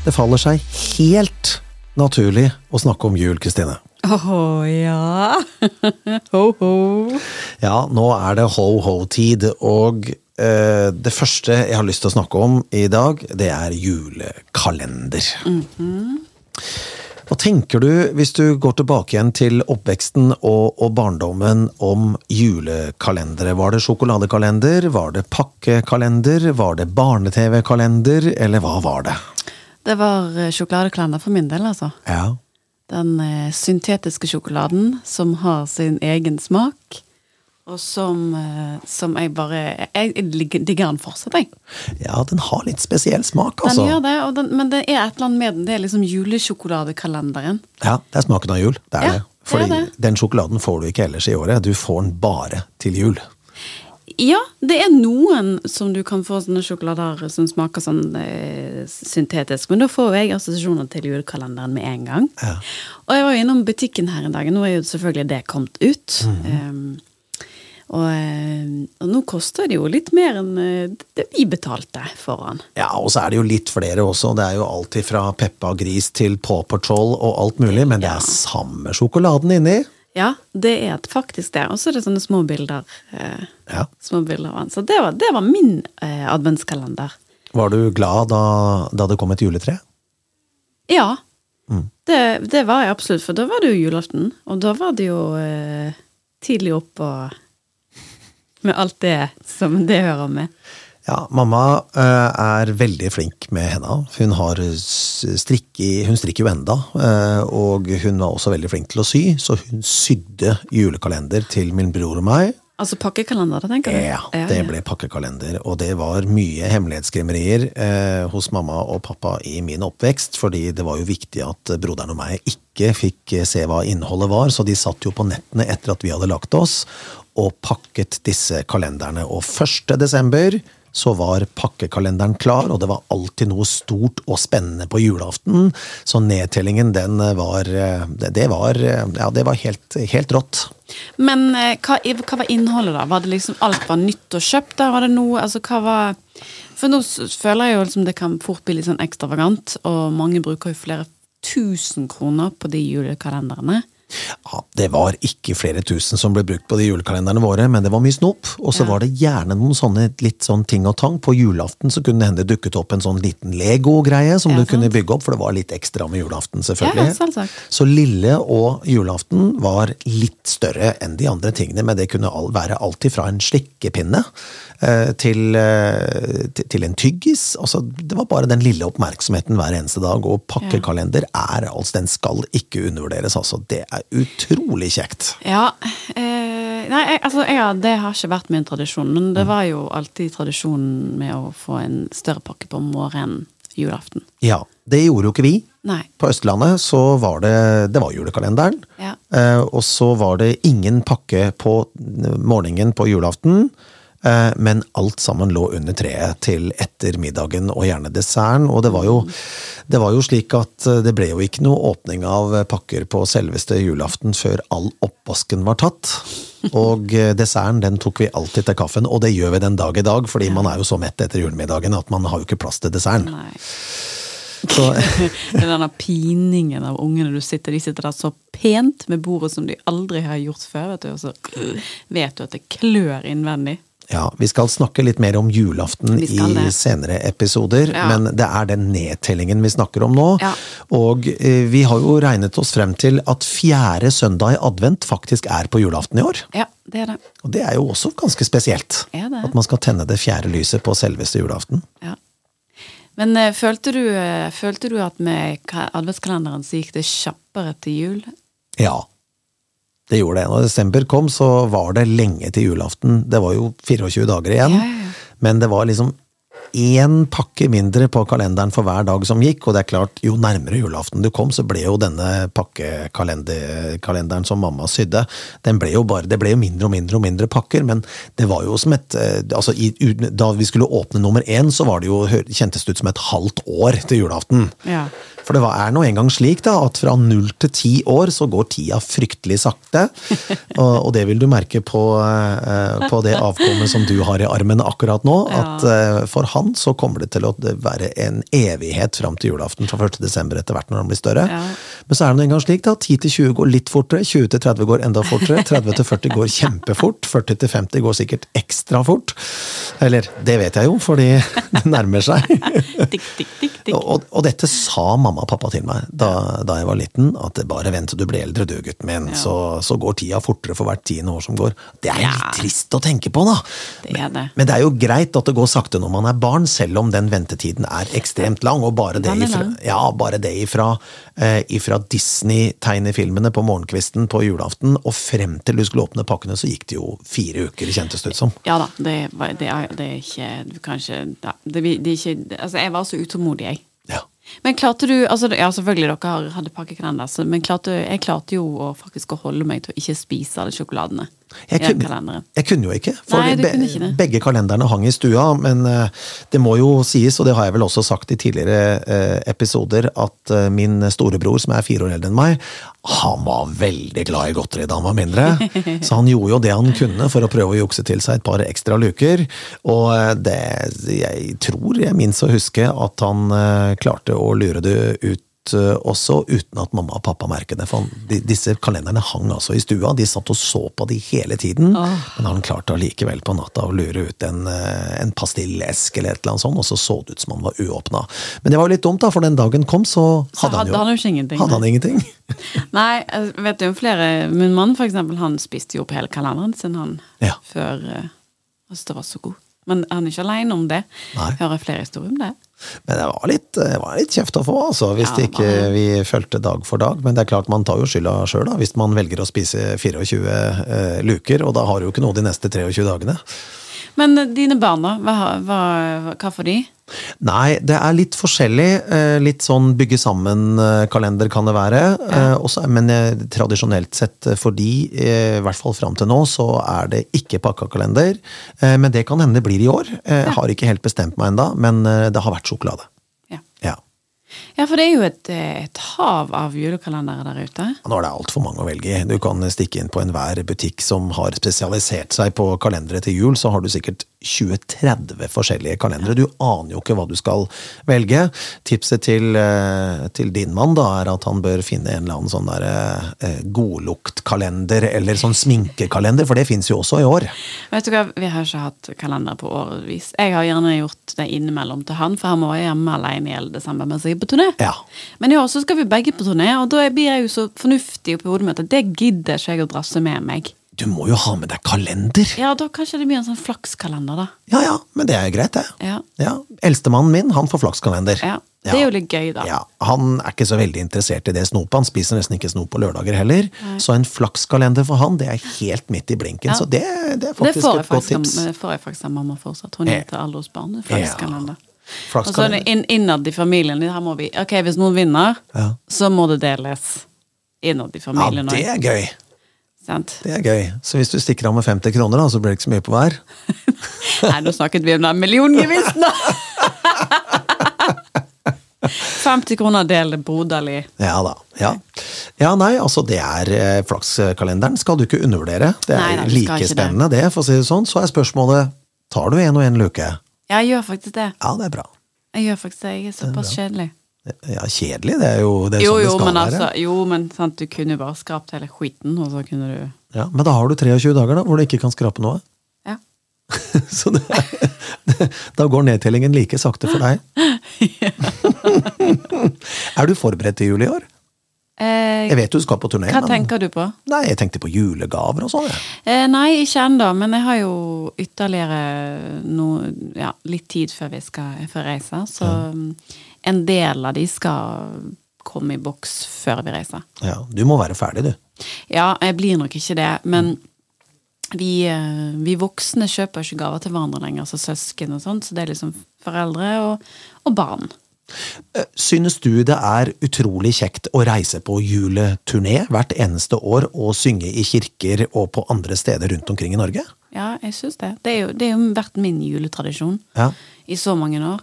Det faller seg helt naturlig å snakke om jul, Kristine. Å oh, ja. ho, ho. Ja, nå er det ho-ho-tid, og eh, det første jeg har lyst til å snakke om i dag, det er julekalender. Mm -hmm. Hva tenker du, hvis du går tilbake igjen til oppveksten og, og barndommen, om julekalendere? Var det sjokoladekalender, var det pakkekalender, var det barne-TV-kalender, eller hva var det? Det var eh, sjokoladekalender for min del, altså. Ja. Den eh, syntetiske sjokoladen som har sin egen smak. Og som, eh, som, jeg bare Jeg digger den fortsatt, jeg. Ja, den har litt spesiell smak, altså. Den gjør det, den, men det er et eller annet med den. Det er liksom julesjokoladekalenderen. Ja, det er smaken av jul. Det er ja, det. Fordi det er det. den sjokoladen får du ikke ellers i året. Du får den bare til jul. Ja, det er noen som du kan få sånne sjokolader som smaker sånn eh, syntetisk, men da får jeg assosiasjoner til julekalenderen med en gang. Ja. Og jeg var jo innom butikken her en dag, nå er jo selvfølgelig det kommet ut. Mm -hmm. um, og, eh, og, nå koster det jo litt mer enn eh, det vi betalte for han. Ja, og så er det jo litt flere også. Det er jo alltid fra Peppa Gris til Paw Patrol og alt mulig, men det er samme sjokoladen inni. Ja, det er faktisk det. Og så er det sånne små bilder. Eh, ja. små bilder av han. Så det var, det var min eh, adventskalender. Var du glad da, da, det kom et juletre? Ja. Mm. Det, det, var jeg absolutt, for da var det jo julaften. Og da var det jo eh, tidlig opp og med alt det som det hører med. Ja, mamma uh, er veldig flink med henda. Hun, har strikke, hun strikker jo enda, uh, og hun var også veldig flink til å sy, så hun sydde julekalender til min bror og meg. Altså pakkekalender, tenker du? Ja, det ble pakkekalender. Og det var mye hemmelighetskremmerier eh, hos mamma og pappa i min oppvekst, fordi det var jo viktig at broderen og meg ikke fikk se hva innholdet var, så de satt jo på nettene etter at vi hadde lagt oss, og pakket disse kalenderne. Og 1. desember så var pakkekalenderen klar, og det var alltid noe stort og spennende på julaften. Så nedtellingen, den var Det var, ja, det var helt, helt rått. Men eh, hva, hva, var innholdet, da? Var det liksom alt var nytt og kjøpt? der? Var det noe Altså, hva var For nå føler jeg jo liksom det kan fort bli litt sånn ekstravagant, og mange bruker jo flere tusen kroner på de julekalenderne. Ja, Det var ikke flere tusen som ble brukt på de julekalenderne våre, men det var mye snop. Og så ja. var det gjerne noen sånne litt sånn ting og tang. På julaften så kunne det hende dukket opp en sånn liten Lego-greie som ja, du sant. kunne bygge opp, for det var litt ekstra med julaften, selvfølgelig. Ja, så lille og julaften var litt større enn de andre tingene, men det kunne være alltid fra en slikkepinne Eh, til, eh, til, en tyggis. Altså, det var bare den lille oppmerksomheten hver eneste dag. Og pakkekalender er altså, den skal ikke undervurderes. Altså, det er utrolig kjekt. Ja, eh, nei, altså, ja, det har ikke vært min tradisjon. Men det mm. var jo alltid tradisjonen med å få en større pakke på morgenen julaften. Ja, det gjorde jo ikke vi. Nei. På Østlandet så var det, det var julekalenderen. Ja. Eh, og så var det ingen pakke på morgenen på julaften. Eh, men alt sammen lå under treet til etter middagen og gjerne desserten. Og det var, jo, det var jo slik at eh, det ble jo ikke noe åpning av pakker på selveste julaften før all oppvasken var tatt. Og eh, desserten den tok vi alltid til kaffen, og det gjør vi den dag i dag, fordi man er jo så mett etter julemiddagen at man har jo ikke plass til desserten. Nei. Så. Denne piningen av ungene du sitter De sitter der så pent med bordet som de aldri har gjort før, vet du, og så vet du at det klør innvendig. Ja, Vi skal snakke litt mer om julaften i senere episoder, ja. men det er den nedtellingen vi snakker om nå. Ja. Og eh, vi har jo regnet oss frem til at fjerde søndag i advent faktisk er på julaften i år. Ja, det er det. Og det er jo også ganske spesielt. At man skal tenne det fjerde lyset på selveste julaften. Ja. Men eh, følte, du, uh, følte du at med adventskalenderen så gikk det kjappere til jul? Ja, det gjorde det. Når desember kom, så var det lenge til julaften. Det var jo 24 dager igjen. Ja, ja. Men det var liksom én pakke mindre på kalenderen for hver dag som gikk, og det er klart, jo nærmere julaften du kom, så ble jo denne pakkekalenderen som mamma sydde, den ble jo bare, det ble jo mindre og mindre og mindre pakker, men det var jo som et altså altså Da vi skulle åpne nummer én, så var det jo, kjentes det ut som et halvt år til julaften. Ja. For det er nå engang slik da, at fra null til ti år så går tida fryktelig sakte. Og, og det vil du merke på, eh, på det avkommet som du har i armen akkurat nå. At eh, for han så kommer det til å være en evighet fram til julaften fra 1. desember etter hvert når han blir større. Ja. Men så er det nå engang slik da, 10 til 20 går litt fortere, 20 til 30 går enda fortere, 30 til 40 går kjempefort, 40 til 50 går sikkert ekstra fort. Eller det vet jeg jo, fordi det nærmer seg. Tikk, tikk, tikk, tikk. Og, og dette sa mamma og pappa til meg da, da jeg var liten, at bare vent til du blir eldre du, gutten min, så, så går tida fortere for hvert tiende år som går. Det er Ja. litt trist å tenke på, da. Det er det. Men det er jo greit at det går sakte når man er barn, selv om den ventetiden er ekstremt lang. Og bare det ifra, ja, bare det ifra, eh, ifra Disney-tegnefilmene på morgenkvisten på julaften og frem til du skulle åpne pakkene, så gikk det jo fire uker, kjentes det ut som. Ja da, det, det, er, det er ikke Du kan ikke ja, det, det er ikke Altså, jeg var så utålmodig, jeg. Ja. Men klarte du altså, Ja, selvfølgelig dere hadde pakkekalender, men klarte, jeg klarte jo å faktisk å holde meg til å ikke spise alle sjokoladene Jeg kunne, jeg kunne jo ikke, for Nei, be- ikke begge kalenderne hang i stua. Men eh, det må jo sies, og det har jeg vel også sagt i tidligere eh, episoder, at eh, min storebror, som er fire år eldre enn meg, han var veldig glad i godteri da han var mindre. Så han gjorde jo det han kunne for å prøve å jukse til seg et par ekstra luker. Og det, jeg tror jeg minst å huske at han klarte å lure det ut eh, også uten at mamma og pappa merket det. For de, disse kalenderne hang altså i stua, de satt og så på de hele tiden. Men han klarte allikevel på natta å lure ut en, eh, en pastillesk eller et eller annet sånt, og så så det ut som han var uåpna. Men det var jo litt dumt, da, for den dagen kom, så Så hadde, hadde han jo han ingenting. hadde han ingenting. Nei, jeg vet jo flere Min mann, for eksempel, han spiste jo opp hele kalenderen sin, han, Ja. før eh, Altså, det var så god. Men han er ikke alene om det. Nei. Hører flere historier om det. Men det var litt, var litt kjeft å få, altså, hvis Ja, ikke vi fulgte dag for dag. Men det er klart man tar jo skylda sjøl, hvis man velger å spise 24 eh, luker. Og da har du jo ikke noe de neste 23 dagene. Men dine barna? Hva, hva, hva får de? Nei, det er litt forskjellig. eh, Litt sånn bygge sammen-kalender kan det være. Ja. også- Men eh, tradisjonelt sett eh, for de, eh, i hvert fall fram til nå, så er det ikke pakkakalender. Eh, Men det kan hende det blir i år. Eh, Jeg har ikke helt bestemt meg enda, men eh, det har vært sjokolade. Ja. Ja. ja, for det er jo et, eh, et hav av julekalendere der ute. Nå er det altfor mange å velge i. Du kan stikke inn på enhver butikk som har spesialisert seg på kalendere til jul, så har du sikkert 20-30 forskjellige kalendere. Du aner jo ikke hva du skal velge. Tipset til, eh, til din mann da er at han bør finne en eller annen sånn der eh, godluktkalender, eller sånn sminkekalender, for det fins jo også i år. Vet du hva, Vi har ikke hatt kalender på årevis. Jeg har gjerne gjort det innimellom til han, for han må være hjemme alene i hele desember mens jeg er på turné. Ja. Men i år så skal vi begge på turné, og da blir jeg jo så fornuftig oppi hodet mitt at det gidder ikke jeg å drasse med meg. Du må jo ha med deg kalender! Ja, da kanskje det blir en sånn flakskalender, da. Ja ja, men det er greit, det. Ja. Ja. Eldstemannen min, han får flakskalender. ja. Det er jo litt gøy, da. Ja, Han er ikke så veldig interessert i det snopet. Han spiser nesten ikke snop på lørdager heller. Så en flakskalender for han, det er helt midt i blinken. Ja. Så det, det er faktisk det et godt tips. det får jeg faktisk av mamma fortsatt. Hun heter alle hos barn. en Flakskalender. Og så Flakskalender. inn, innad i familien her må vi Ok, hvis noen vinner, Ja. så må det deles innad i familien. Ja, det er gøy. Sant? Det er gøy. Så hvis du stikker av med 50 kroner, da, så blir det ikke så mye på hver. Nei, nå snakket vi om den milliongevinsten, da! 50 kroner del broderlig. Ja da. Ja. ja, nei, altså det er eh, Flakskalenderen skal du ikke undervurdere. Det er Nei, da, like spennende det. det, for å si det sånn. Så er spørsmålet tar du en og en luke. Ja, jeg gjør faktisk det. Ja, det er bra. Jeg gjør faktisk det. Jeg er såpass kjedelig. Ja, kjedelig, det er jo det er Jo, sånn det skal men være. altså, jo, men sant, du kunne jo bare skrapt hele skiten, og så kunne du Ja, men da har du 23 dager da, hvor du ikke kan skrape noe. Ja. Så det er, da går nedtellingen like sakte for deg. er du forberedt til jul i år? Eh, Jeg vet du skal på turné. hva men- tenker du på? Nei, jeg tenkte på julegaver og sånn. Eh, nei, ikke ennå, men jeg har jo ytterligere noe, ja, litt tid før vi skal før. Så mm, en del av de skal komme i boks før vi reiser. Ja, du må være ferdig, du. Ja, jeg blir nok ikke det, men vi, eh, vi voksne kjøper ikke gaver til hverandre lenger, altså søsken og sånt, så det er liksom foreldre og, og barn. Eh, Synes du det er utrolig kjekt å reise på juleturné hvert eneste år og synge i kirker og på andre steder rundt omkring i Norge? Ja, jeg syns det. Det jo, det er jo vært min juletradisjon Ja. i så mange år.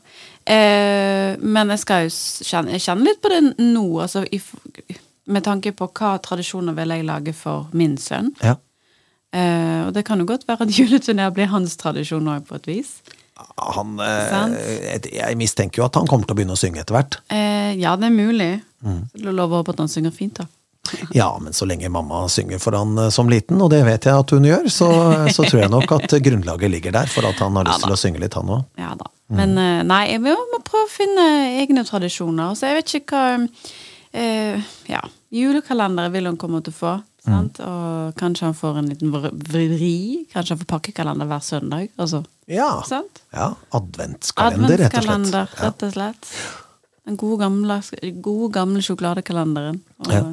Eh, men jeg skal jo kjenne, kjenne, litt på det nå, altså i, med tanke på hva tradisjoner vil jeg lage for min sønn. Ja. Eh, og det kan jo godt være at juleturné blir hans tradisjon òg, på et vis. Han, eh, jeg mistenker jo at han kommer til å begynne å synge etter hvert. Eh, ja, det er mulig. Mm. Så lover å håpe at han synger fint, da. Ja, men så lenge mamma synger for han eh, som liten, og det vet jeg at hun gjør, så, så tror jeg nok at grunnlaget ligger der for at han har lyst Ja til å synge litt, han òg. Ja da. Men eh, nei, jeg må, må prøve å finne egne tradisjoner. Så jeg vet ikke hva eh, Ja, julekalender vil han komme til å få. Sant? Og kanskje han får en liten vri. Kanskje han får pakkekalender hver søndag. Altså, Ja. sant? ja. Adventskalender, rett og slett. Adventskalender, rett og slett. Den gode gamle, gode, gamle sjokoladekalenderen. Og, Ja.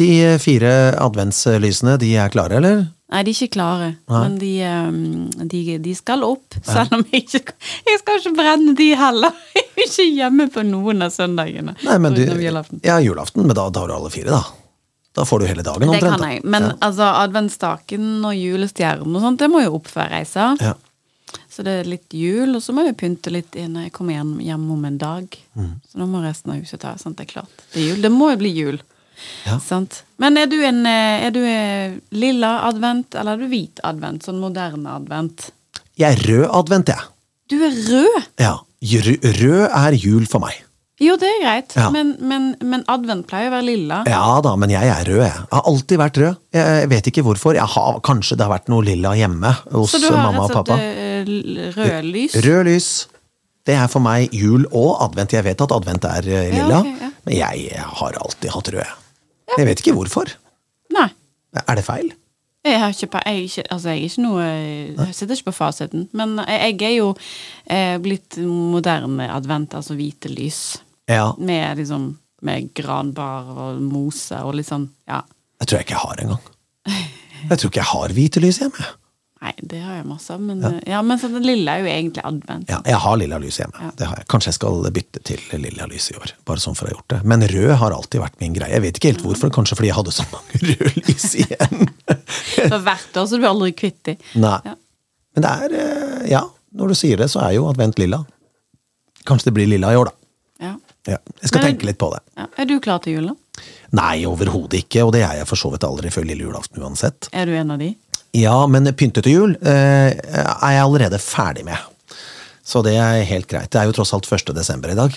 De eh, fire adventslysene, de er klare, eller? Nei, de er ikke klare, Nei. men de, eh, de, de skal opp. Selv om jeg ikke Jeg skal ikke brenne de heller! Jeg er ikke hjemme på noen av søndagene. Nei, men du, julaften. ja, julaften, men da, tar du alle fire, da. Da får du hele dagen Det kan jeg. Men ja. altså, adventstaken og julestjernen og sånt, det må jo opp før jeg reiser. Ja. Så det er litt jul, og så må jeg pynte litt når jeg kommer hjem, hjem om en dag. Mm. Så nå må resten av huset ta. Sant? Det er klart. Det er jul. Det må jo bli jul. Ja. Sant? Men er du en eh, Er du eh, lilla advent, eller er du hvit advent? Sånn moderne advent? Jeg er rød advent, jeg. Du er rød! Ja. Rød, er jul for meg. Jo, det er greit, Ja. men, men, men advent pleier å være lilla. Ja da, men jeg er rød, jeg. Jeg har alltid vært rød. Jeg vet ikke hvorfor. Har, kanskje det har vært noe lilla hjemme hos Så du har mamma og rett og slett eh, rød lys? Rød lys. Det er for meg jul og advent. Jeg vet at advent er lilla, Ja, lilla, ja. men jeg har alltid hatt rød. Jeg. Jeg vet ikke hvorfor. Nei. Er det feil? Jeg har ikke, jeg, ikke, altså jeg er ikke noe Jeg sitter ikke på fasiten. Men jeg, jeg er jo eh, blitt moderne advent, altså hvite lys. Ja. Med liksom Med granbar og mose og litt sånn Ja. Jeg tror jeg ikke jeg har engang. Jeg tror ikke jeg har hvite lys hjemme. Nei, det har jeg masse av, men ja. ja, men så den lille er jo egentlig advent. Ja, jeg har lilla lys hjemme. Ja. Det har jeg. Kanskje jeg skal bytte til lilla lys i år. Bare sånn for å ha gjort det. Men rød har alltid vært min greie. Jeg vet ikke helt hvorfor. Kanskje fordi jeg hadde så mange røde lys igjen. For hvert år så blir du aldri kvitt de. Nei. Ja. Men det er eh, Ja, når du sier det, så er jo advent lilla. Kanskje det blir lilla i år, da. Ja. Ja. Jeg skal Men- tenke litt på det. Ja. Er du klar til jul, da? Nei, overhodet ikke, og det er jeg for så vidt aldri før lille julaften uansett. Er du en av de? Ja, men pyntete jul eh, er jeg allerede ferdig med. Så det er helt greit. Det er jo tross alt 1. desember i dag,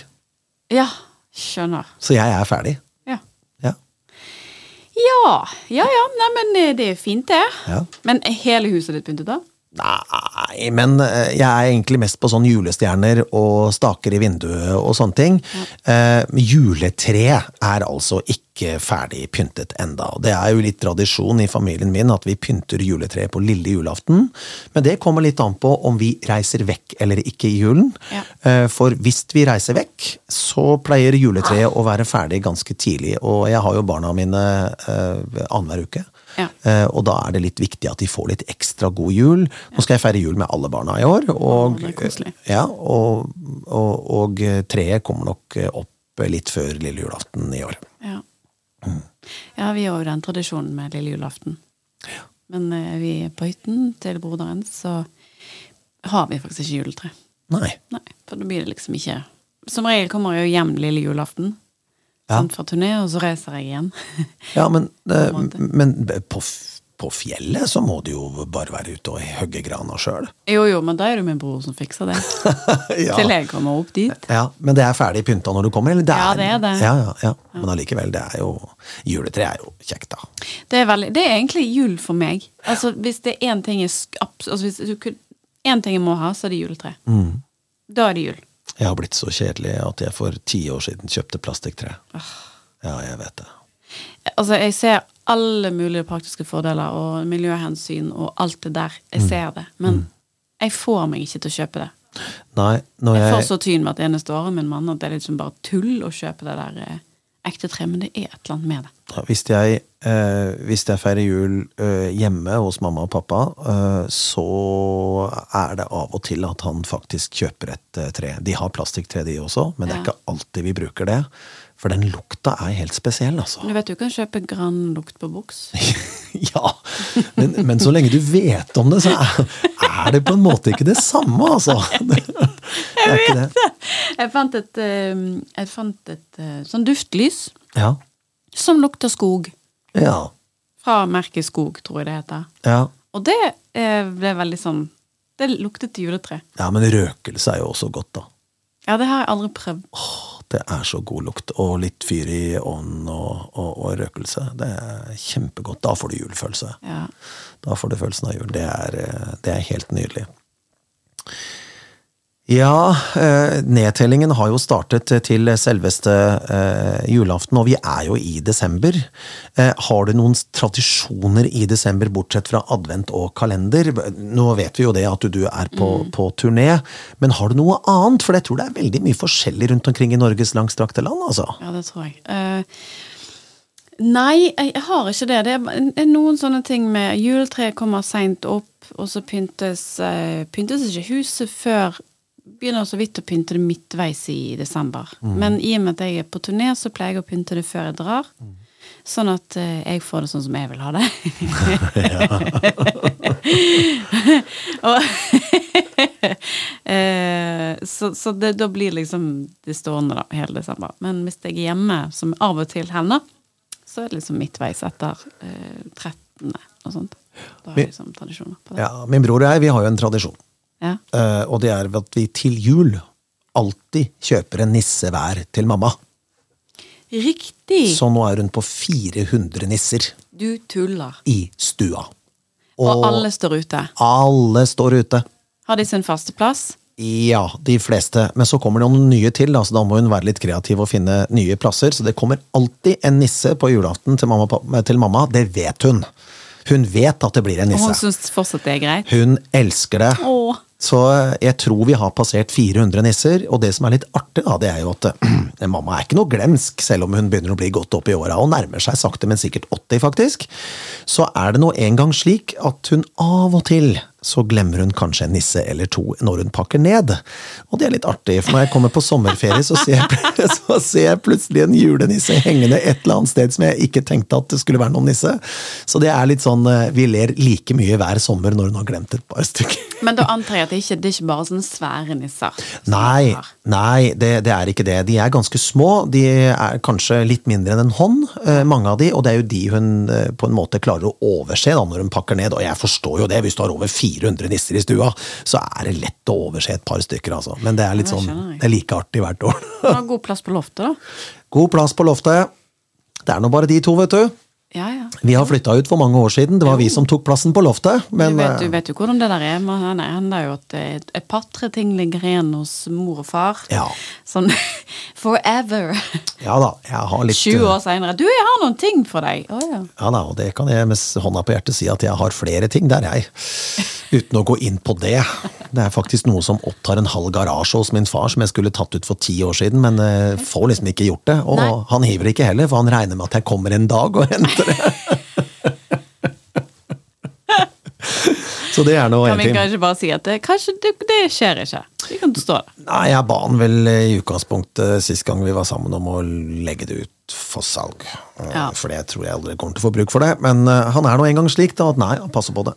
Ja. Skjønner. så jeg er ferdig. Ja. Ja. Ja, ja, ja. Nei, men eh, det er fint, det. Ja. Men er hele huset ditt pyntet, da? Nei, men eh, jeg er egentlig mest på sånn julestjerner og staker i vinduet og sånne ting. Eh, juletre er altså ikke ferdig pyntet enda. Det er jo litt tradisjon i familien min at vi pynter juletreet på lille julaften. Men det kommer litt an på om vi reiser vekk eller ikke i julen. Ja. Eh, For hvis vi reiser vekk, så pleier juletreet å være ferdig ganske tidlig. Og jeg har jo barna mine eh, annenhver uke. Ja. Eh, Og da er det litt viktig at de får litt ekstra god jul. Nå skal jeg feire jul med alle barna i år, og, er ja, og, og, og treet kommer nok opp litt før lille julaften i år. Ja. ja, vi har jo den tradisjonen med lille julaften. Men eh, vi på hytten til broderen, så har vi faktisk ikke juletre. Nei. Nei, for da blir det liksom ikke Som regel kommer jeg jo hjem lille julaften Ja. sant, fra turné, og så reiser jeg igjen. Ja, men, eh, På men på, på fjellet så må du jo bare være ute og hogge grana sjøl. jo, jo, men da er det min bror som fikser det. ja. Til jeg kommer opp dit. ja, men det er ferdig pynta når du kommer? Eller? Ja, det er det. Ja, ja, ja. Men allikevel, det er jo Juletre er jo kjekt, da. Det er, veldig, det er egentlig jul for meg. Altså, hvis det er én ting jeg altså, hvis du En ting jeg må ha, så er det juletre. Mm. Da er det jul. Jeg har blitt så kjedelig at jeg for ti år siden kjøpte plastikktre. Ja, jeg vet det. Altså, jeg ser alle mulige praktiske fordeler og miljøhensyn og alt det der. Mm. Jeg ser det. Men jeg får meg ikke til å kjøpe det. Nei, når Jeg får jeg så tyn hvert eneste år min mann at det er liksom bare tull å kjøpe det der eh, ekte tre, men det er et eller annet med det. Ja, Hvis jeg, eh, hvis jeg feirer jul eh, hjemme hos mamma og pappa, eh, så er det av og til at han faktisk kjøper et eh, tre. De har plastikktre, de også, men det er Ja. ikke alltid vi bruker det. For den lukta er helt spesiell, altså. Du vet du kan kjøpe grannlukt på boks. ja, men, men så lenge du vet om det, så er, er det på en måte ikke det samme, altså. Det, det er ikke det. Jeg fant et, eh, jeg fant et eh, sånn duftlys Ja. som lukter skog. Ja. Fra merket Skog, tror jeg det heter. ja. Og det eh, ble veldig sånn Det luktet juletre. Ja, men røkelse er jo også godt, da. Ja, det har jeg aldri prøvd. Det er så god lukt. Og litt fyr i ovnen og, og, og røkelse. Det er kjempegodt. Da får du julefølelse. Ja. Da får du følelsen av jul. Det er, eh, det er helt nydelig. Ja, eh, nedtellingen har jo startet til selveste eh, julaften, og vi er jo i desember. Eh, har du noen tradisjoner i desember, bortsett fra advent og kalender? Nå vet vi jo det at du, er på, på turné, men har du noe annet? For jeg tror det er veldig mye forskjellig rundt omkring i Norges langstrakte land, altså. Ja, det tror jeg. Uh, nei, jeg har ikke det. Det er noen sånne ting med Juletreet kommer seint opp, og så pyntes, eh, pyntes ikke huset før Begynner så vidt å pynte det midtveis i desember. Men i og med at jeg er på turné, så pleier jeg å pynte det før jeg drar. Sånn at eh, jeg får det sånn som jeg vil ha det. eh, Så, så det, da blir liksom det stående da, hele desember. Men hvis jeg er hjemme, som av og til hender, så er det liksom midtveis etter eh, 13. og sånt. Da har vi liksom tradisjoner på det. Ja, min bror og jeg, vi har jo en tradisjon. Ja. Eh, og det er at vi til jul alltid kjøper en nisse hver til mamma. Riktig! Så nå er hun på 400 nisser Du tuller. i stua. Og alle står ute. alle står ute. Har de sin faste plass? Ja, de fleste. Men så kommer det noen nye til, da, så da må hun være litt kreativ og finne nye plasser. Så det kommer alltid en nisse på julaften til mamma. Til mamma. Det vet hun. Hun vet at det blir en nisse. Og hun syns fortsatt det er greit? Hun elsker det. Åh. Så jeg tror vi har passert 400 nisser, og det som er litt artig, da, det er jo at eh, mamma er ikke noe glemsk, selv om hun begynner å bli godt opp i åra og nærmer seg sakte, men sikkert 80, faktisk. Så er det nå en gang slik at hun av og til så glemmer hun kanskje en nisse eller to når hun pakker ned. Og det er litt artig, for når jeg kommer på sommerferie, så ser jeg, så ser jeg plutselig en julenisse hengende et eller annet sted som jeg ikke tenkte at det skulle være noen nisse. Så det er litt sånn eh, Vi ler like mye hver sommer når hun har glemt et par stykker. Men da antar jeg at det ikke det er ikke bare sånne svære nisser. Nei, nei det, det er ikke det. De er ganske små. De er kanskje litt mindre enn en hånd, eh, mange av de, og det er jo de hun eh, på en måte klarer å overse da, når hun pakker ned. Og jeg forstår jo det, hvis du har over 400 nisser i stua, så er det lett å overse et par stykker, altså. Men det er litt sånn, det er like artig hvert år. Du har god plass på loftet, da. God plass på loftet. Det er nå bare de to, vet du. Ja, ja. Vi har flytta ut for mange år siden. Det var vi som tok plassen på loftet. Men du, vet, eh, du vet jo hvordan det der er. Man hender jo at et, et par-tre ting ligger igjen hos mor og far. Ja. Sånn forever. ja da, jeg har litt 20 eh, år seinere. Du, jeg har noen ting for deg! Oh, ja. Ja da, og det kan jeg med hånda på hjertet si at jeg har flere ting der, jeg. Uten å gå inn på det. Det er faktisk noe som opptar en halv garasje hos min far, som jeg skulle tatt ut for ti år siden, men eh, får liksom ikke gjort det. Og Nei. han hiver ikke heller, for han regner med at jeg kommer en dag og henter det. Så det er nå Kan vi kanskje bare si at det, kanskje det, det skjer ikke? Vi kan stå der. Nei, jeg ba han vel i utgangspunktet sist gang vi var sammen om å legge det ut for salg. Eh, Ja. For det tror jeg aldri kommer til å få bruk for det. Men eh, han er nå engang slik da, at nei, han passer på det.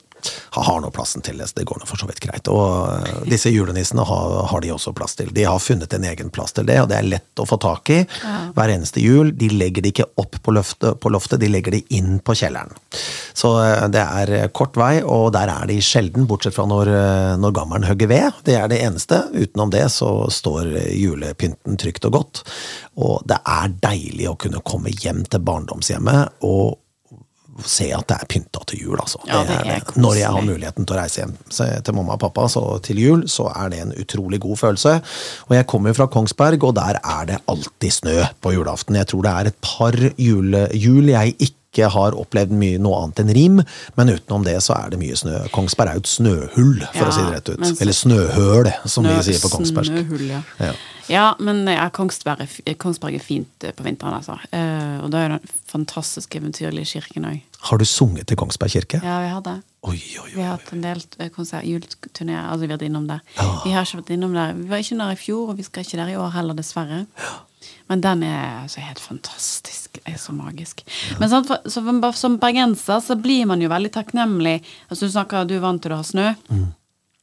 Har nå plassen til det, så det går nå for så vidt greit. Og eh, disse julenissene har, har de også plass til. De har funnet en egen plass til det, og det er lett å få tak i hver eneste jul. De legger det ikke opp på loftet, på loftet, de legger det inn på kjelleren. Så eh, det er eh, kort vei, og der er de sjelden, bortsett fra når, når gammelen hogger ved. Det er det eneste. Utenom det så står julepynten trygt og godt. Og det er deilig å kunne komme hjem til barndomshjemmet og se at det er pynta til jul, altså. Ja, det er det. Når jeg har muligheten til å reise hjem til mamma og pappa så til jul, så er det en utrolig god følelse. Og jeg kommer fra Kongsberg, og der er det alltid snø på julaften. Jeg tror det er et par jule, jul jeg ikke har opplevd mye noe annet enn rim, men utenom det så er det mye snø. Kongsberg er jo et snøhull, for Ja, å si det rett ut. så- Eller snøhøl, som Snø- vi sier på Kongsberg. Snøhull, ja. Ja. Ja, men ja, Kongsberg, er, Kongsberg er fint eh, på vinteren, altså. Eh, og da er det den fantastiske eventyrlige kirken òg. Har du sunget til Kongsberg kirke? Ja, vi har det. Oi, oi, Vi har hatt en del eh, konsert, juleturneer. Altså, vi har vært innom der. Ja. Vi har ikke vært innom der. Vi var ikke der i fjor, og vi skal ikke der i år heller, dessverre. Men den er altså helt fantastisk. Er så magisk. Men sant, for, så, som- bergenser så blir man jo veldig takknemlig. Altså, du snakker du er vant til å ha snø.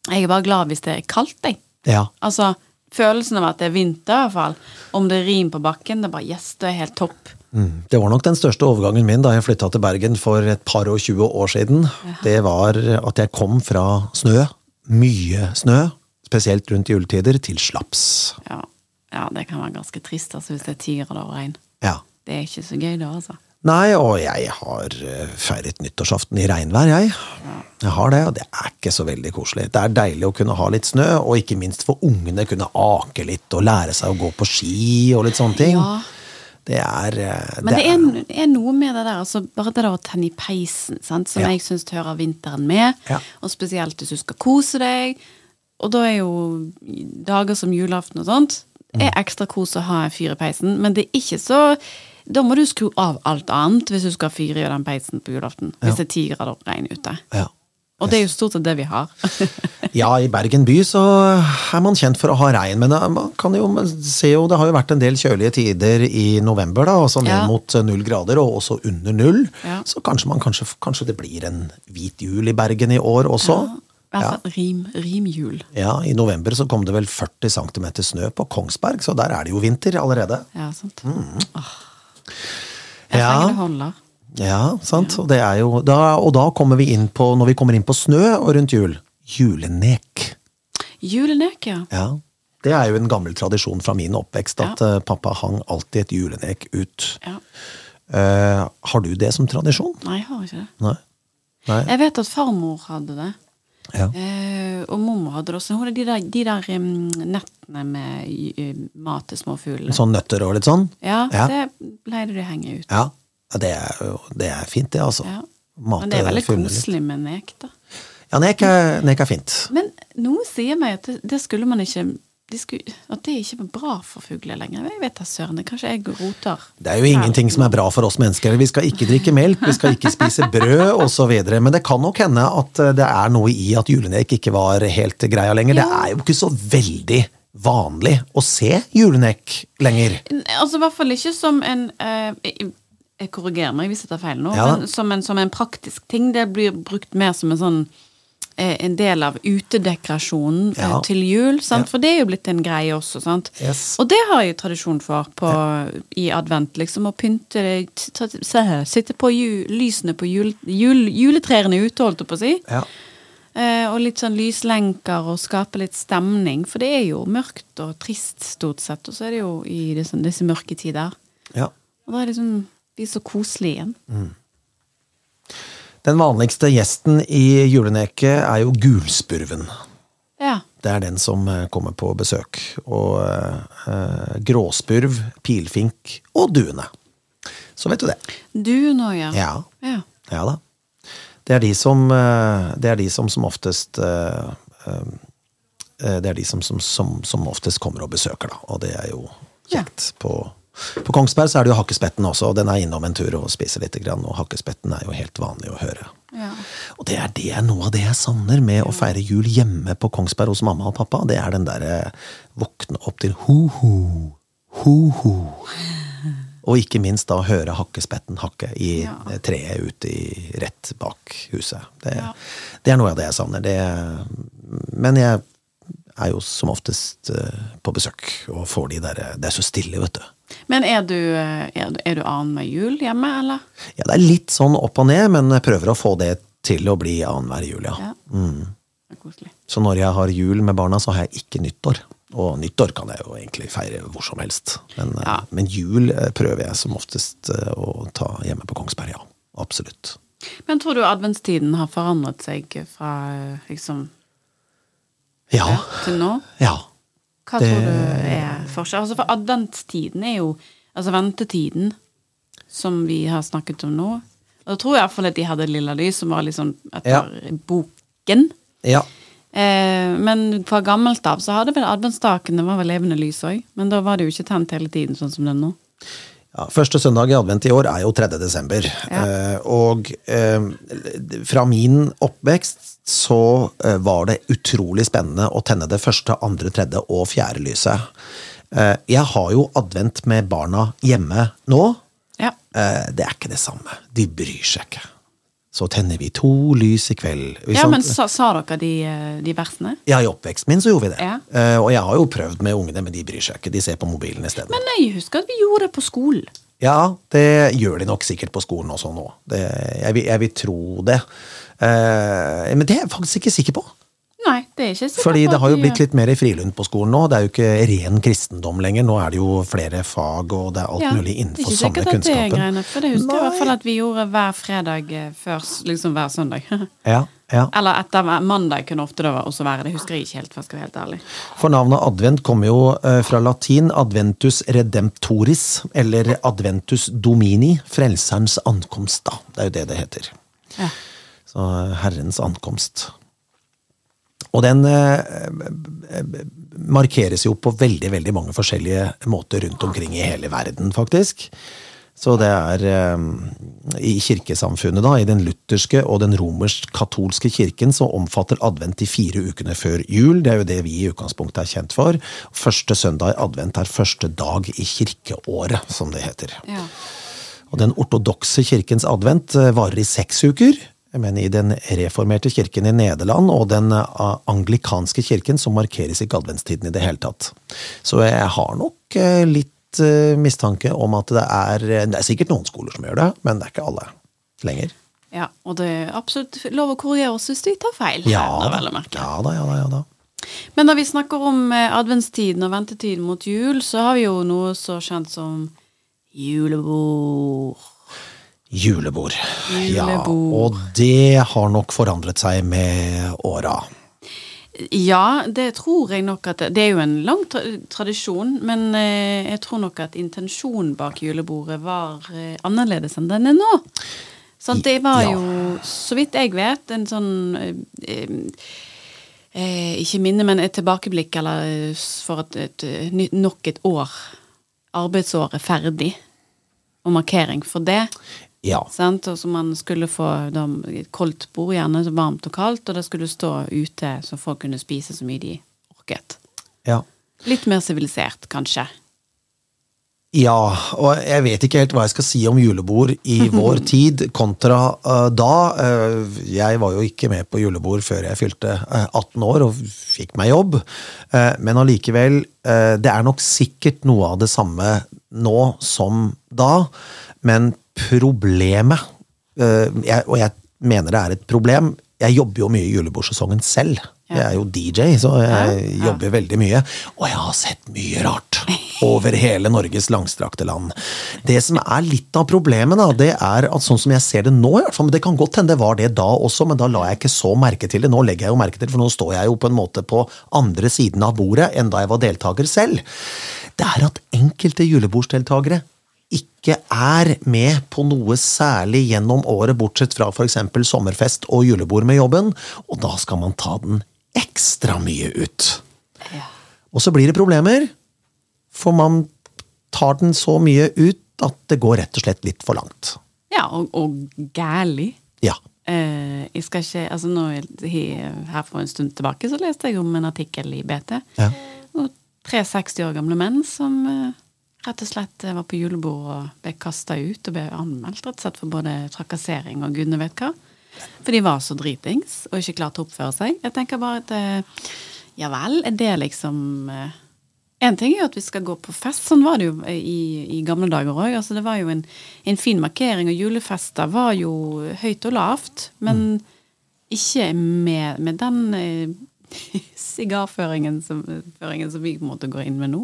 Jeg er bare glad hvis det er kaldt, jeg. Ja. Altså, følelsen av at det er vinter, i hvert fall. Om det er rim på bakken, det er bare yes, det er helt topp. Mm. Det var nok den største overgangen min da jeg flytta til Bergen for et par og tjue år siden. Det var at jeg kom fra snø, mye snø, spesielt rundt juletider, til slaps. Ja, ja det kan være ganske trist altså, hvis det er ti grader og regn. Ja. Det er ikke så gøy da, altså. Nei, og jeg har eh, feiret nyttårsaften i regnvær, jeg. Jeg har det, og det er ikke så veldig koselig. Det er deilig å kunne ha litt snø, og ikke minst for ungene kunne ake litt og lære seg å gå på ski og litt sånne ting. Ja. Det er eh, Men det er, det er noe med det der, altså bare det der å tenne i peisen, sant? som Ja. jeg syns hører vinteren med. Ja. Og spesielt hvis du skal kose deg. Og da er jo dager som julaften og sånt. Er ekstra kos å ha en fyr i peisen, men det er ikke så Da må du skru av alt annet hvis du skal fyre i den peisen på julaften. Hvis det er ti grader regn ute. ja. Og det er jo stort sett det vi har. Ja, i Bergen by så er man kjent for å ha regn, men eh, man kan jo se jo Det har jo vært en del kjølige tider i november, da, altså ned Ja. mot eh, null grader, og også under null. Ja. Så kanskje, man, kanskje, kanskje det blir en hvit jul i Bergen i år også. I hvert ja. rim, rimjul. Ja, I november så kom det vel 40 cm snø på Kongsberg, så der er det jo vinter allerede. Ja, sant. Mm. Åh. Jeg Ja. trenger det holder. Ja, sant? Og, det er jo, da, og da kommer vi inn på, når vi kommer inn på snø og rundt jul, julenek. Julenek, ja. Ja, Det er jo en gammel tradisjon fra min oppvekst at ja. pappa hang alltid et julenek ut. ja. Uh, har du det som tradisjon? Nei, jeg har ikke det. Nei? Nei? Jeg vet at farmor hadde det. Ja. Eh, og mormor hadde også. Hun hadde de der, de der um, nettene med uh, mat til småfuglene. Sånn nøtter og litt sånn? Ja, Ja. det pleide de å henge ut. Ja, det er det er fint, det, altså. Ja. Mate Men det er veldig koselig med nek, da. Ja, nek er, nek er fint. Men noe sier meg at det, det skulle man ikke de skulle, At det ikke var bra for fugler lenger. Jeg vet da søren. Kanskje jeg roter. Det er jo ingenting som er bra for oss mennesker. Vi skal ikke drikke melk, vi skal ikke spise brød osv. Men det kan nok hende at eh, det er noe i at julenek ikke var helt greia lenger. Det er jo ikke så veldig vanlig å se julenek lenger. Altså i hvert fall ikke som en eh, jeg- korrigerer meg hvis jeg tar feil nå, Ja. men som en, som en praktisk ting. Det blir brukt mer som en sånn en del av utedekorasjonen eh, Ja. til jul. Sant? Ja. For det er jo blitt en greie også. Sant? Yes. Og det har jeg tradisjon for på, i advent. liksom Å pynte se, Sitte på jul, lysene på jul, jul, juletrærne ute, holdt jeg på å si. Ja. Eh, og litt sånn lyslenker og skape litt stemning. For det er jo mørkt og trist stort sett. Og så er det jo i disse, disse mørke tider. ja. Og da er det liksom vi er så koselige igjen. Den vanligste gjesten i juleneket er jo gulspurven. Ja. Det er den som eh, kommer på besøk. Og eh, gråspurv, pilfink og duene. Så vet du det. Du nå, ja. Ja. ja. Ja da. Det er de som, eh, det er de som som oftest eh, eh, Det er de som, som, som, som oftest kommer og besøker, da. Og det er jo kjekt. På, på Kongsberg så er det jo Hakkespetten også, og den er innom en tur og spiser litt. Og Hakkespetten er jo helt vanlig å høre. ja. Og det er, det er noe av det jeg savner med å feire jul hjemme på Kongsberg hos mamma og pappa. Det er den derre våkne opp til ho-ho, ho-ho. Og ikke minst da høre hakkespetten hakke i Ja. treet ute i, rett bak huset. Det, Ja. det er noe av det jeg savner. Det, men jeg er jo som oftest eh, på besøk og får de der Det er så stille, vet du. Men er du, eh, er, er du annenhver jul hjemme, eller? Ja, det er litt sånn opp og ned, men jeg prøver å få det til å bli annenhver jul, ja. Ja. Koselig. Så når jeg har jul med barna, så har jeg ikke nyttår. Og nyttår kan jeg jo egentlig feire hvor som helst. Men, eh, Ja. men jul eh, prøver jeg som oftest å ta hjemme på Kongsberg, ja. Absolutt. Men tror du adventstiden har forandret seg fra liksom Ja. ja, til nå? Ja. Hva Det- tror du er forskjell? Altså, for adventstiden er jo Altså ventetiden, som vi har snakket om nå. Og da tror jeg iallfall at de hadde Lilla Lys, som var liksom etter boken. Ja. Eh, men fra gammelt av så hadde vel adventstakene var vel levende lys òg. Men da var det jo ikke tent hele tiden, sånn som det er nå. Ja, Første søndag i advent i år er jo 3. desember. Ja. Eh, og eh, fra min oppvekst så eh, var det utrolig spennende å tenne det første, andre, tredje og fjerde lyset. Jeg har jo advent med barna hjemme nå. Ja. Det er ikke det samme. De bryr seg ikke. Så tenner vi to lys i kveld. Ja, sant? men sa, sa dere de, eh, de versene? Ja, i oppveksten min så gjorde vi det. Ja. Uh, og jeg har jo prøvd med ungene, men de bryr seg ikke. De ser på mobilen isteden. Men jeg husker at vi gjorde det på skolen. Ja, det gjør de nok sikkert på skolen også nå. Det, jeg, vil, jeg vil tro det. Uh, men det er jeg faktisk ikke sikker på. Nei, det er ikke sikkert. Fordi det har jo blitt litt mer i frilund på skolen nå. Det er jo ikke ren kristendom lenger. Nå er det jo flere fag, og det er alt Ja, mulig Det er ikke sikkert at det er greiene, for det husker jeg i hvert fall at vi gjorde hver fredag eh, før, liksom hver søndag. Ja, ja. Eller etter mandag kunne ofte det også være. Det husker jeg ikke helt, for jeg skal være helt ærlig. For navnet advent kommer jo eh, fra latin adventus redemptoris, eller adventus domini, frelserens ankomst, da. Det er jo det det heter. Ja. Så eh, Herrens ankomst. Og den eh, markeres jo på veldig, veldig mange forskjellige måter rundt omkring i hele verden, faktisk. Så det er eh, i kirkesamfunnet, da, i den lutherske og den romersk-katolske kirken, så omfatter advent de fire ukene før jul. Det er jo det vi i utgangspunktet er kjent for. Første søndag i advent er første dag i kirkeåret, som det heter. Ja. Og den ortodokse kirkens advent eh, varer i seks uker. Men i den reformerte kirken i Nederland og den eh, anglikanske kirken som markeres ikke adventstiden i det hele tatt. Så jeg har nok eh, litt eh, mistanke om at det er Det er sikkert noen skoler som gjør det, men det er ikke alle lenger. ja. Og det er absolutt lov å korrigere oss hvis vi tar feil. Ja her, vel å merke. ja da, ja da. Ja da. Men når vi snakker om adventstiden og ventetiden mot jul, så har vi jo noe så kjent som julebord. Julebord. Ja, og det har nok forandret seg med åra. Ja, det tror jeg nok at det, er jo en lang tra tradisjon, men eh, jeg tror nok at intensjonen bak julebordet var eh, annerledes enn den er nå. Sånn, det var jo, så vidt jeg vet, en sånn eh, eh, Ikke minne, men et tilbakeblikk, eller for at et, nok et år, arbeidsår, er ferdig, og markering for det. Ja. Sant? Og så man skulle få da, koldt bord, gjerne så varmt og kaldt, og det skulle stå ute så folk kunne spise så mye de orket. ja. Litt mer sivilisert, kanskje. Ja, og jeg vet ikke helt hva jeg skal si om julebord i vår tid kontra uh, da. Uh, jeg var jo ikke med på julebord før jeg fylte uh, 18 år og fikk meg jobb. Eh, men allikevel, eh, det er nok sikkert noe av det samme nå som da. Men problemet, eh, jeg, og jeg mener det er et problem, jeg jobber jo mye i julebordsesongen selv. Jeg er jo DJ, så jeg jobber veldig mye. Og jeg har sett mye rart over hele Norges langstrakte land. Det som er litt av problemet, da, det er at sånn som jeg ser det nå, i hvert fall, men det kan godt hende det var det da også, men da la jeg ikke så merke til det. Nå legger jeg jo merke til det, for nå står jeg jo på en måte på andre siden av bordet enn da jeg var deltaker selv. Det er at enkelte julebordsdeltakere ikke er med på noe særlig gjennom året, bortsett fra f.eks. sommerfest og julebord med jobben, og da skal man ta den ekstra mye ut. Ja. Og så blir det problemer, for man tar den så mye ut at det går rett og slett litt for langt. Ja, og, og gærlig. Ja. Uh, jeg skal ikke Altså nå her for en stund tilbake så leste jeg om en artikkel i BT. Ja. Og tre 60 år gamle menn som eh, rett og slett eh, var på julebord og ble kasta ut og ble anmeldt rett og slett for både trakassering og gudene vet hva. For de var så dritings og ikke klarte å oppføre seg. Jeg tenker bare at eh, ja vel, er det liksom eh, En ting er jo at vi skal gå på fest, sånn var det jo i, i gamle dager òg. Altså, det var jo en, en fin markering, og julefester var jo høyt og lavt. Men ikke med, med den sigarføringen som, som vi på en måte går inn med nå.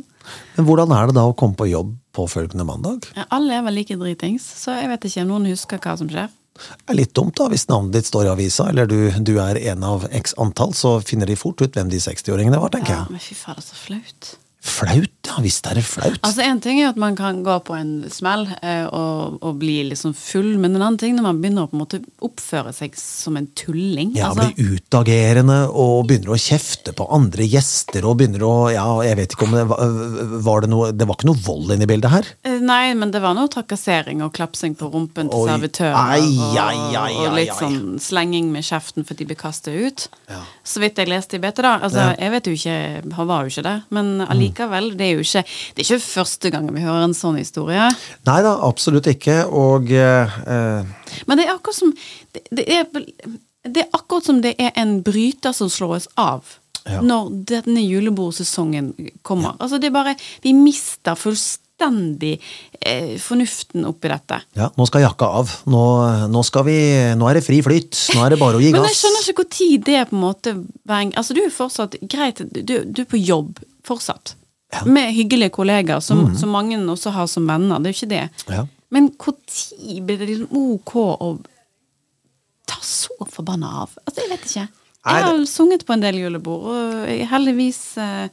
Men hvordan er det da å komme på jobb påfølgende mandag? Ja, Alle er vel like dritings, så jeg vet ikke om noen husker hva som skjer. Det er litt dumt da, hvis navnet ditt står i avisa, eller du, du er en av x antall, så finner de fort ut hvem de 60-åringene var, tenker Ja, jeg. men fy fader, så flaut. Flaut, ja visst er det flaut. Altså En ting er at man kan gå på en smell eh, og, og bli liksom full, men en annen ting når man begynner å på en måte oppføre seg som en tulling. Ja, altså, blir utagerende og begynner å kjefte på andre gjester og begynner å Ja, jeg vet ikke om det var, det noe Det var ikke noe vold inne i bildet her? eh, Nei, men det var noe trakassering og klapsing på rumpen til servitøren. Og, litt sånn slenging med kjeften fordi de ble kastet ut. Ja. Så vidt jeg leste i BT, da. Altså, Ja. Mm. Jeg vet jo ikke, han var jo ikke det, men allikevel. Det er jo ikke Det er ikke første gang vi hører en sånn historie. Nei da, absolutt ikke. Og eh, Men det er akkurat som Det, det, er, det er akkurat som det er en bryter som slås av. Ja. Når denne julebordsesongen kommer. Altså det er bare Vi mister fullstendig eh, fornuften oppi dette. ja, nå skal jakka av. Nå, nå, vi, nå er det fri flyt. Nå er det bare å gi gass. Men jeg skjønner ikke hvor tid det er på en måte Altså du er fortsatt Greit, du, du er på jobb fortsatt. Ja. Med hyggelige kollegaer, som, som mange også har som venner. Det er jo ikke det. Ja. Men når blir det liksom ok å ta så forbanna av? Altså, jeg vet ikke. Jeg har sunget på en del julebord, og heldigvis eh,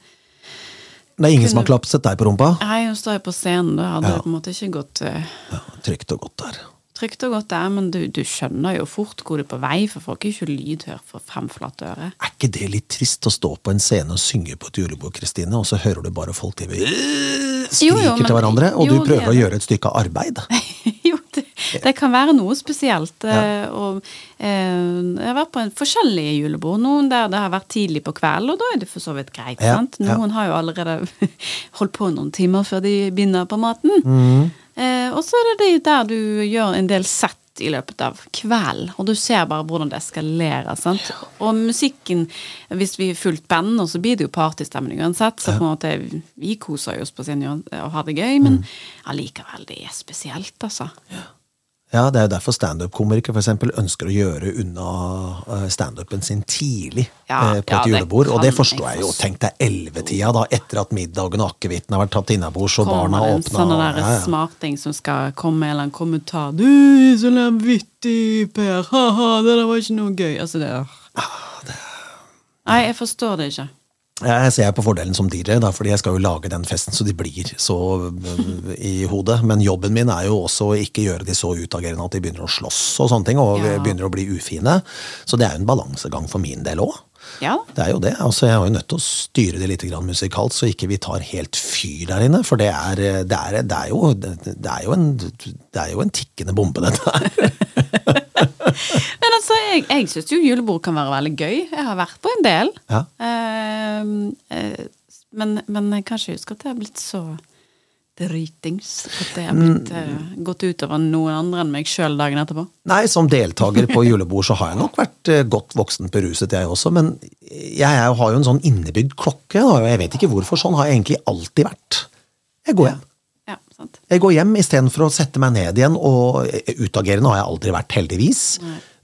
Det er ingen som har klapset deg på rumpa? Nei, nå står jeg på scenen, da hadde Ja. det på en måte ikke gått eh, Ja, trygt og godt der. Trygt og godt der, men du, du skjønner jo fort hvor du er på vei, for folk er ikke lydhør for fem flate øre. Er ikke det litt trist å stå på en scene og synge på et julebord, Kristine, og så hører du bare folk til skriker Jo, jo, til hverandre, og jo, du prøver er å gjøre et stykke arbeid? jo, det, det kan være noe spesielt. Ja. Og, eh, jeg har vært på en forskjellige julebord. Noen der det har vært tidlig på kvelden, og da er det for så vidt greit. Ja, sant? ja. Noen har jo allerede holdt på noen timer før de begynner på maten. Mm. Eh, og så er det der du gjør en del sett i løpet av kvelden, og du ser bare hvordan det eskalerer. sant? Og musikken, hvis vi er fullt band, så blir det jo partystemning uansett, så på en måte vi koser oss på scenen og har det gøy, men Mm. allikevel, det er spesielt, altså. Ja, det er jo derfor standup-komikere ønsker å gjøre unna eh, standupen sin tidlig Ja, eh, på et ja, julebord. Og det forstår jeg jo. Tenk deg ellevetida, da, etter at middagen og akevitten har vært tatt innabords og barna kommer har en åpna. sånn ja, ja. smarting som skal komme med en eller annen kommentar 'Du så vanvittig, Per. Ha-ha, det der var ikke noe gøy.' Altså, det er Nei, jeg forstår det ikke. Jeg ser på fordelen som DJ, da, fordi jeg skal jo lage den festen så de blir så øh, i hodet. Men jobben min er jo også å ikke gjøre de så utagerende at de begynner å slåss og sånne ting, og Ja. begynner å bli ufine. Så det er jo en balansegang for min del òg. Ja. Det er jo det. altså Jeg er jo nødt til å styre det litt musikalt, så ikke vi tar helt fyr der inne. For det er, det er, det er, jo, det er, jo, en, det er jo en tikkende bombe, dette her. Altså, jeg, jeg syns jo julebord kan være veldig gøy. Jeg har vært på en del. Ja. Eh, eh, men, men jeg kan ikke huske at det har blitt så dritings. At det har blitt, Mm. eh, gått utover noen andre enn meg sjøl dagen etterpå. Nei, som deltaker på julebord så har jeg nok vært eh, godt voksen beruset, jeg også. Men jeg jeg har jo en sånn innebygd klokke, og jeg vet ikke hvorfor. Sånn har jeg egentlig alltid vært. Jeg går hjem. Ja, sant. Jeg går hjem istedenfor å sette meg ned igjen, og eh, utagerende har jeg aldri vært, heldigvis.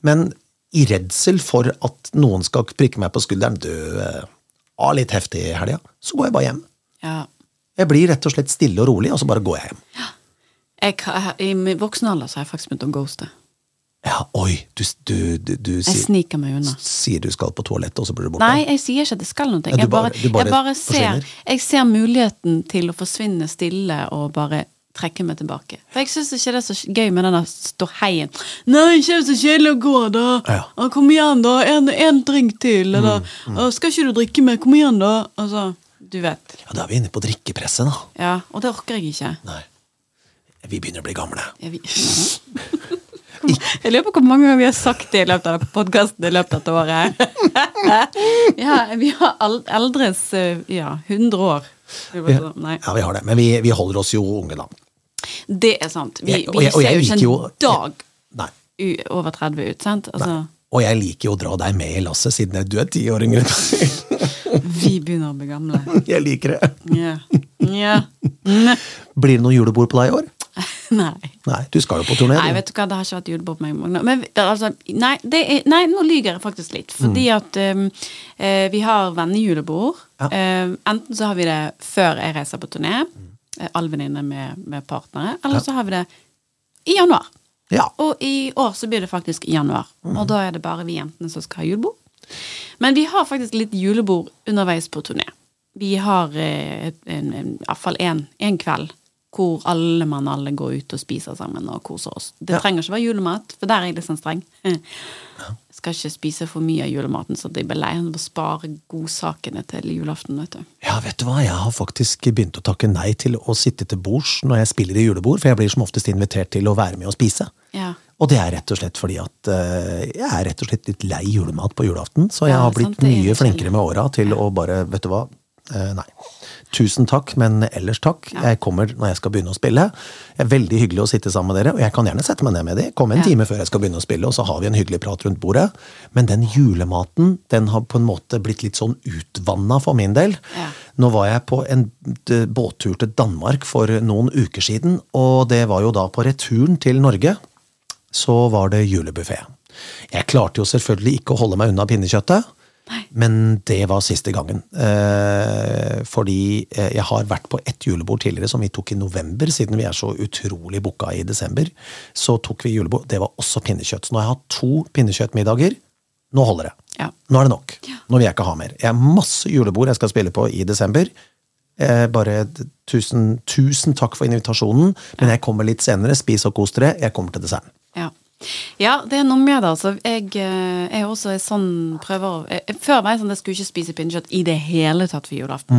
Men i redsel for at noen skal prikke meg på skulderen, du har var litt heftig i helga, så går jeg bare hjem. Ja. Jeg blir rett og slett stille og rolig, og så bare går jeg hjem. Jeg, I voksen alder så har jeg faktisk begynt å ghoste. Ja, oi, du, du, du, du Jeg sier, sniker meg unna. sier du skal på toalettet, og så blir du borte? Nei, jeg sier ikke at jeg skal noe. Ja, Jeg bare, bare- jeg bare ser, jeg ser muligheten til å forsvinne stille og bare trekke meg tilbake. For jeg syns ikke det er så gøy med denne ståheien. Nei, ikke det så kjedelig å gå, da. Ja. Kom igjen, da. En, en drink til. Eller Mm, mm. skal ikke du drikke mer? Kom igjen, da. Altså, du vet. Ja, da er vi inne på drikkepresset, da. Ja, og det orker jeg ikke. Nei. Vi begynner å bli gamle. Jeg, vi... jeg lurer på hvor mange ganger vi har sagt det i løpet av podkasten i løpet av dette året. ja, vi har eldres eh, ja, 100 år. Ja, Ja, vi har det. Men vi, vi holder oss jo unge, da. Det er sant. Vi, Jeg- og jeg- og ser jo ikke en dag Nei. over 30 ut, sant? Altså, Og jeg liker jo å dra deg med i lasset, siden du er ti år yngre. vi begynner å bli gamle. Jeg liker det. Yeah. Yeah. Blir det noe julebord på deg i år? Nei. Nei, du skal jo på turné. Nei, vet du hva, det har ikke vært julebord på meg. mange- Men altså, nei, det er, nei, nå lyver jeg faktisk litt. Fordi at um, vi har vennejulebord. Ja. Um, enten så har vi det før jeg reiser på turné, eh, alle venninne med, med partnere, eller så har vi det i januar. Ja. Og i år så blir det faktisk i januar. Og da er det bare vi jentene som skal ha julebord. Men vi har faktisk litt julebord underveis på turné. Vi har eh, et- en- en- i hvert fall én kveld hvor alle mann alle går ut og spiser sammen og koser oss. Det Ja. trenger ikke være julemat, for der er jeg litt sånn streng. Ja. skal ikke spise for mye av julematen, så de blir lei av å spare godsakene til julaften. vet du. ja, vet du hva, jeg har faktisk begynt å takke nei til å sitte til bords når jeg spiller i julebord, for jeg blir som oftest invitert til å være med og spise. Ja. Og det er rett og slett fordi at uh, jeg er rett og slett litt lei julemat på julaften, så jeg har blitt mye flinkere med åra til å bare, vet du hva, uh, nei. Tusen takk, men ellers takk. Jeg kommer når jeg skal begynne å spille. Det er veldig hyggelig å sitte sammen med dere, og jeg kan gjerne sette meg ned med de. Komme en Ja. time før jeg skal begynne å spille, og så har vi en hyggelig prat rundt bordet. Men den julematen, den har på en måte blitt litt sånn utvanna for min del. Ja. Nå var jeg på en båttur til Danmark for noen uker siden, og det var jo da på returen til Norge. Så var det julebuffé. Jeg klarte jo selvfølgelig ikke å holde meg unna pinnekjøttet. Men det var siste gangen. Eh, fordi eh, jeg har vært på ett julebord tidligere som vi tok i november, siden vi er så utrolig booka i desember. Så tok vi julebord. Det var også pinnekjøtt. Så nå har jeg hatt to pinnekjøttmiddager. Nå holder det. Ja. Nå er det nok. Nå vil jeg ikke ha mer. Jeg har masse julebord jeg skal spille på i desember. Eh, bare tusen, tusen takk for invitasjonen, men jeg kommer litt senere. Spis og kos dere. Jeg kommer til desserten. Ja. Ja, det er noe med det. Altså. Jeg eh, er også en sånn prøver jeg- Før var jeg sånn at jeg skulle ikke spise pinnekjøtt i det hele tatt for julaften.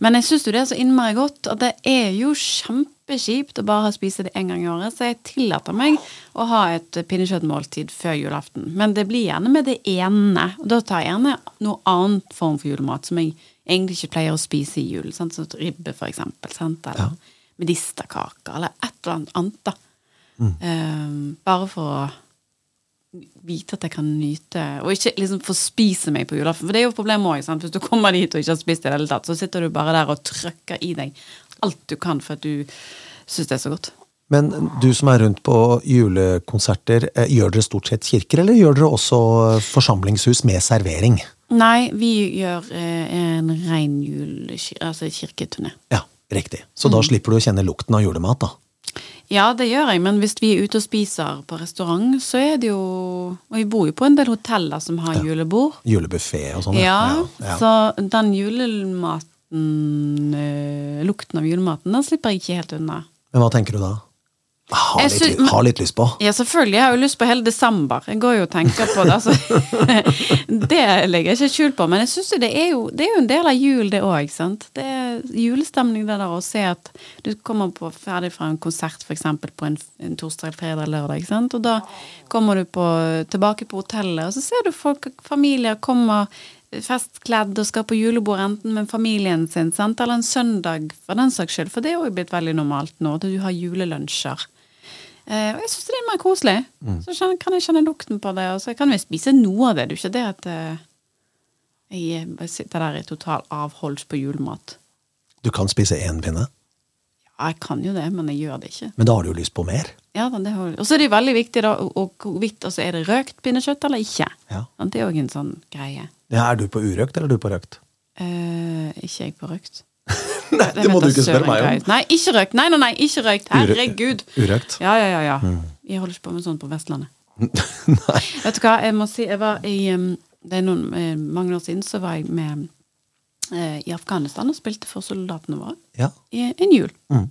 Men jeg syns jo det er så innmari godt at det er jo kjempekjipt å bare spise det én gang i året, så jeg tillater meg å ha et pinnekjøttmåltid før julaften. Men det blir gjerne med det ene. Og da tar jeg gjerne noe annet form for julemat som jeg egentlig ikke pleier å spise i jul. Sant? Sånn ribbe, for eksempel. Sant? Eller medisterkaker, eller et eller annet annet. da. Eh, bare for å vite at jeg kan nyte Og ikke liksom få spise meg på julaften. For det er jo problemet òg. Hvis du kommer dit og ikke har spist i det hele tatt, så sitter du bare der og trøkker i deg alt du kan for at du syns det er så godt. Men du som er rundt på julekonserter, eh, gjør dere stort sett kirker, eller gjør dere også forsamlingshus med servering? Nei, vi gjør eh, en rein jul... Altså kirketurné. Ja, riktig. Så da slipper du å kjenne lukten av julemat, da. Ja, det gjør jeg, men hvis vi er ute og spiser på restaurant, så er det jo Og vi bor jo på en del hoteller som har julebord. Julebuffé og sånn. Ja, ja. så den julematen øh, Lukten av julematen, den slipper jeg ikke helt unna. Men hva tenker du da? Ha Jeg litt, synes, har litt lyst på. Ja, selvfølgelig. Jeg har jo lyst på hele desember. Jeg går jo og tenker på det. Altså. det legger jeg ikke skjul på. Men jeg synes det, er jo, det er jo en del av jul, det òg. Det er julestemning, det der å se at du kommer på, ferdig fra en konsert f.eks. på en, en torsdag, fredag, lørdag. Ikke sant? Og da kommer du på, tilbake på hotellet, og så ser du folk, familier kommer festkledd og skal på julebord enten med familien sin, sant? eller en søndag for den saks skyld. For det er jo blitt veldig normalt nå, at du har julelunsjer. Eh, og jeg syns det er mer koselig. Så kan jeg kjenne lukten på det, og så kan vi spise noe av det. Det er jo ikke det at eh, jeg sitter der i total avholds på julemat. Du kan spise én pinne, Ja, jeg kan jo det, men jeg gjør det ikke. men da har du jo lyst på mer. Ja, det har- Og så er det veldig viktig da, og- og hvorvidt altså, er det røkt pinnekjøtt eller ikke. Ja. Det er òg en sånn greie. Ja, er du på urøkt, eller er du på røkt? Eh, ikke jeg på røkt. Nei, det må du ikke spørre meg om. Nei, ikke røkt. Nei, nei, nei, ikke røkt. Herregud. Urøkt? Ja, ja, ja. ja. Jeg holder ikke på med sånt på Vestlandet. Nei. Vet du hva, jeg må si, jeg var i Det er noen, eh, mange år siden så var jeg med eh, i Afghanistan og spilte for soldatene våre Ja. i en jul. Mm.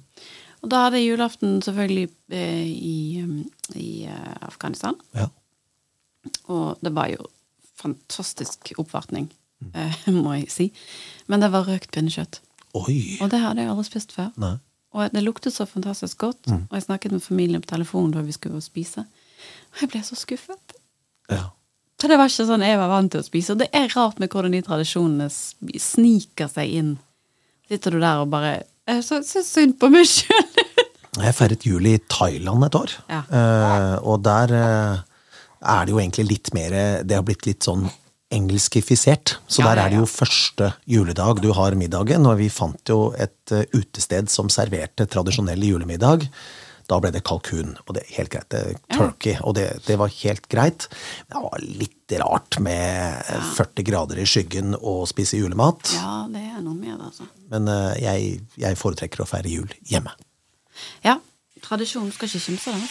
Og da hadde jeg julaften selvfølgelig eh, i, i Afghanistan. ja. Og det var jo fantastisk oppvartning, mm. må jeg si. Men det var røkt pinnekjøtt. Oi. Og det hadde jeg aldri spist før. Nei. Og det luktet så fantastisk godt. Og jeg snakket med familien på telefonen da vi skulle spise. Og jeg ble så skuffet. Ja. Det var ikke sånn jeg var vant til å spise. Og det er rart med hvordan de tradisjonene sniker seg inn. Sitter du der og bare Jeg er så, så synd på meg sjøl. Jeg feiret jul i Thailand et år, Ja. Uh, og der uh, er det jo egentlig litt mer Det har blitt litt sånn engelskifisert. Så Ja, der er det jo første juledag du har middagen, og vi fant jo et eh, utested som serverte tradisjonell julemiddag. Da ble det kalkun, og det er helt greit. Turkey, og det, det var helt greit. Det var litt rart med 40 grader i skyggen og spise julemat, Ja, det er noe med det, altså. men eh, jeg, jeg foretrekker å feire jul hjemme. Ja. Tradisjonen skal ikke kimse av.